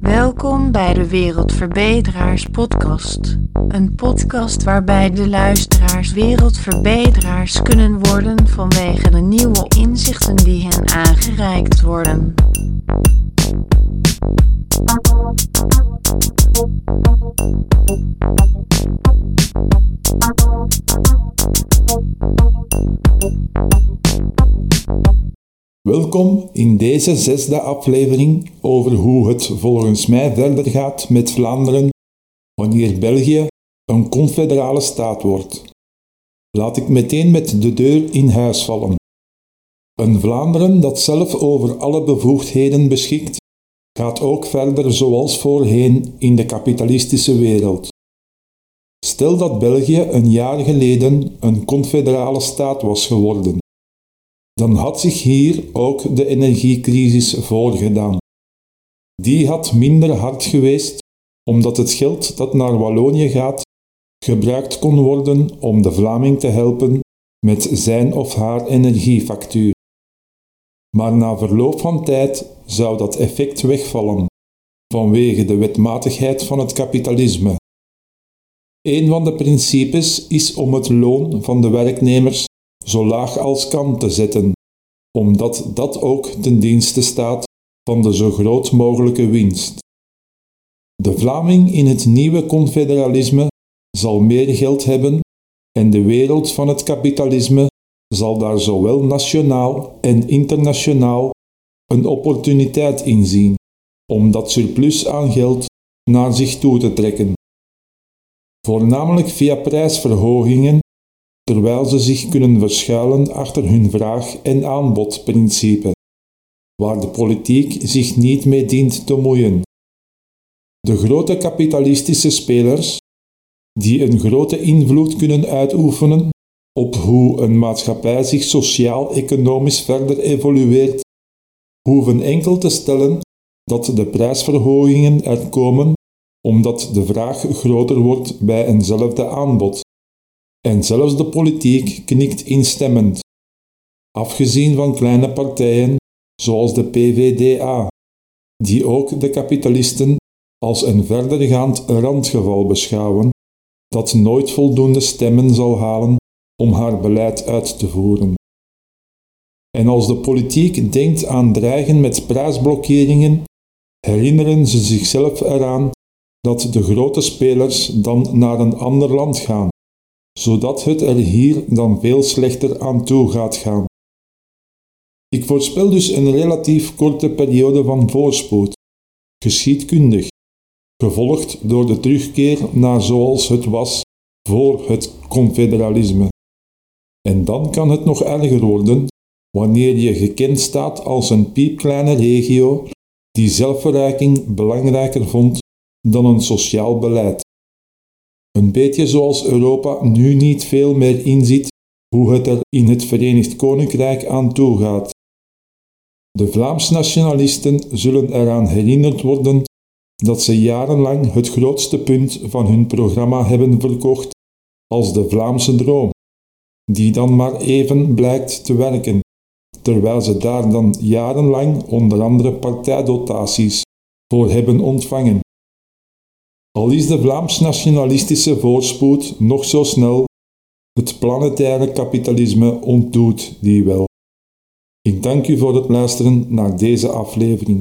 Welkom bij de Wereldverbeteraars Podcast. Een podcast waarbij de luisteraars wereldverbeteraars kunnen worden vanwege de nieuwe inzichten die hen aangereikt worden. Welkom in deze zesde aflevering over hoe het volgens mij verder gaat met Vlaanderen wanneer België een confederale staat wordt. Laat ik meteen met de deur in huis vallen. Een Vlaanderen dat zelf over alle bevoegdheden beschikt, gaat ook verder zoals voorheen in de kapitalistische wereld. Stel dat België een jaar geleden een confederale staat was geworden dan had zich hier ook de energiecrisis voorgedaan. Die had minder hard geweest, omdat het geld dat naar Wallonië gaat gebruikt kon worden om de Vlaming te helpen met zijn of haar energiefactuur. Maar na verloop van tijd zou dat effect wegvallen vanwege de wetmatigheid van het kapitalisme. Een van de principes is om het loon van de werknemers zo laag als kan te zetten, omdat dat ook ten dienste staat van de zo groot mogelijke winst. De Vlaming in het nieuwe confederalisme zal meer geld hebben en de wereld van het kapitalisme zal daar zowel nationaal en internationaal een opportuniteit in zien om dat surplus aan geld naar zich toe te trekken. Voornamelijk via prijsverhogingen terwijl ze zich kunnen verschuilen achter hun vraag- en aanbodprincipe, waar de politiek zich niet mee dient te moeien. De grote kapitalistische spelers, die een grote invloed kunnen uitoefenen op hoe een maatschappij zich sociaal-economisch verder evolueert, hoeven enkel te stellen dat de prijsverhogingen er komen omdat de vraag groter wordt bij eenzelfde aanbod. En zelfs de politiek knikt instemmend, afgezien van kleine partijen zoals de PVDA, die ook de kapitalisten als een verdergaand randgeval beschouwen dat nooit voldoende stemmen zal halen om haar beleid uit te voeren. En als de politiek denkt aan dreigen met prijsblokkeringen, herinneren ze zichzelf eraan dat de grote spelers dan naar een ander land gaan zodat het er hier dan veel slechter aan toe gaat gaan. Ik voorspel dus een relatief korte periode van voorspoed, geschiedkundig, gevolgd door de terugkeer naar zoals het was voor het confederalisme. En dan kan het nog erger worden wanneer je gekend staat als een piepkleine regio die zelfverrijking belangrijker vond dan een sociaal beleid. Beetje zoals Europa nu niet veel meer inziet hoe het er in het Verenigd Koninkrijk aan toe gaat. De Vlaams nationalisten zullen eraan herinnerd worden dat ze jarenlang het grootste punt van hun programma hebben verkocht als de Vlaamse droom, die dan maar even blijkt te werken, terwijl ze daar dan jarenlang onder andere partijdotaties voor hebben ontvangen. Al is de Vlaams-nationalistische voorspoed nog zo snel, het planetaire kapitalisme ontdoet die wel. Ik dank u voor het luisteren naar deze aflevering.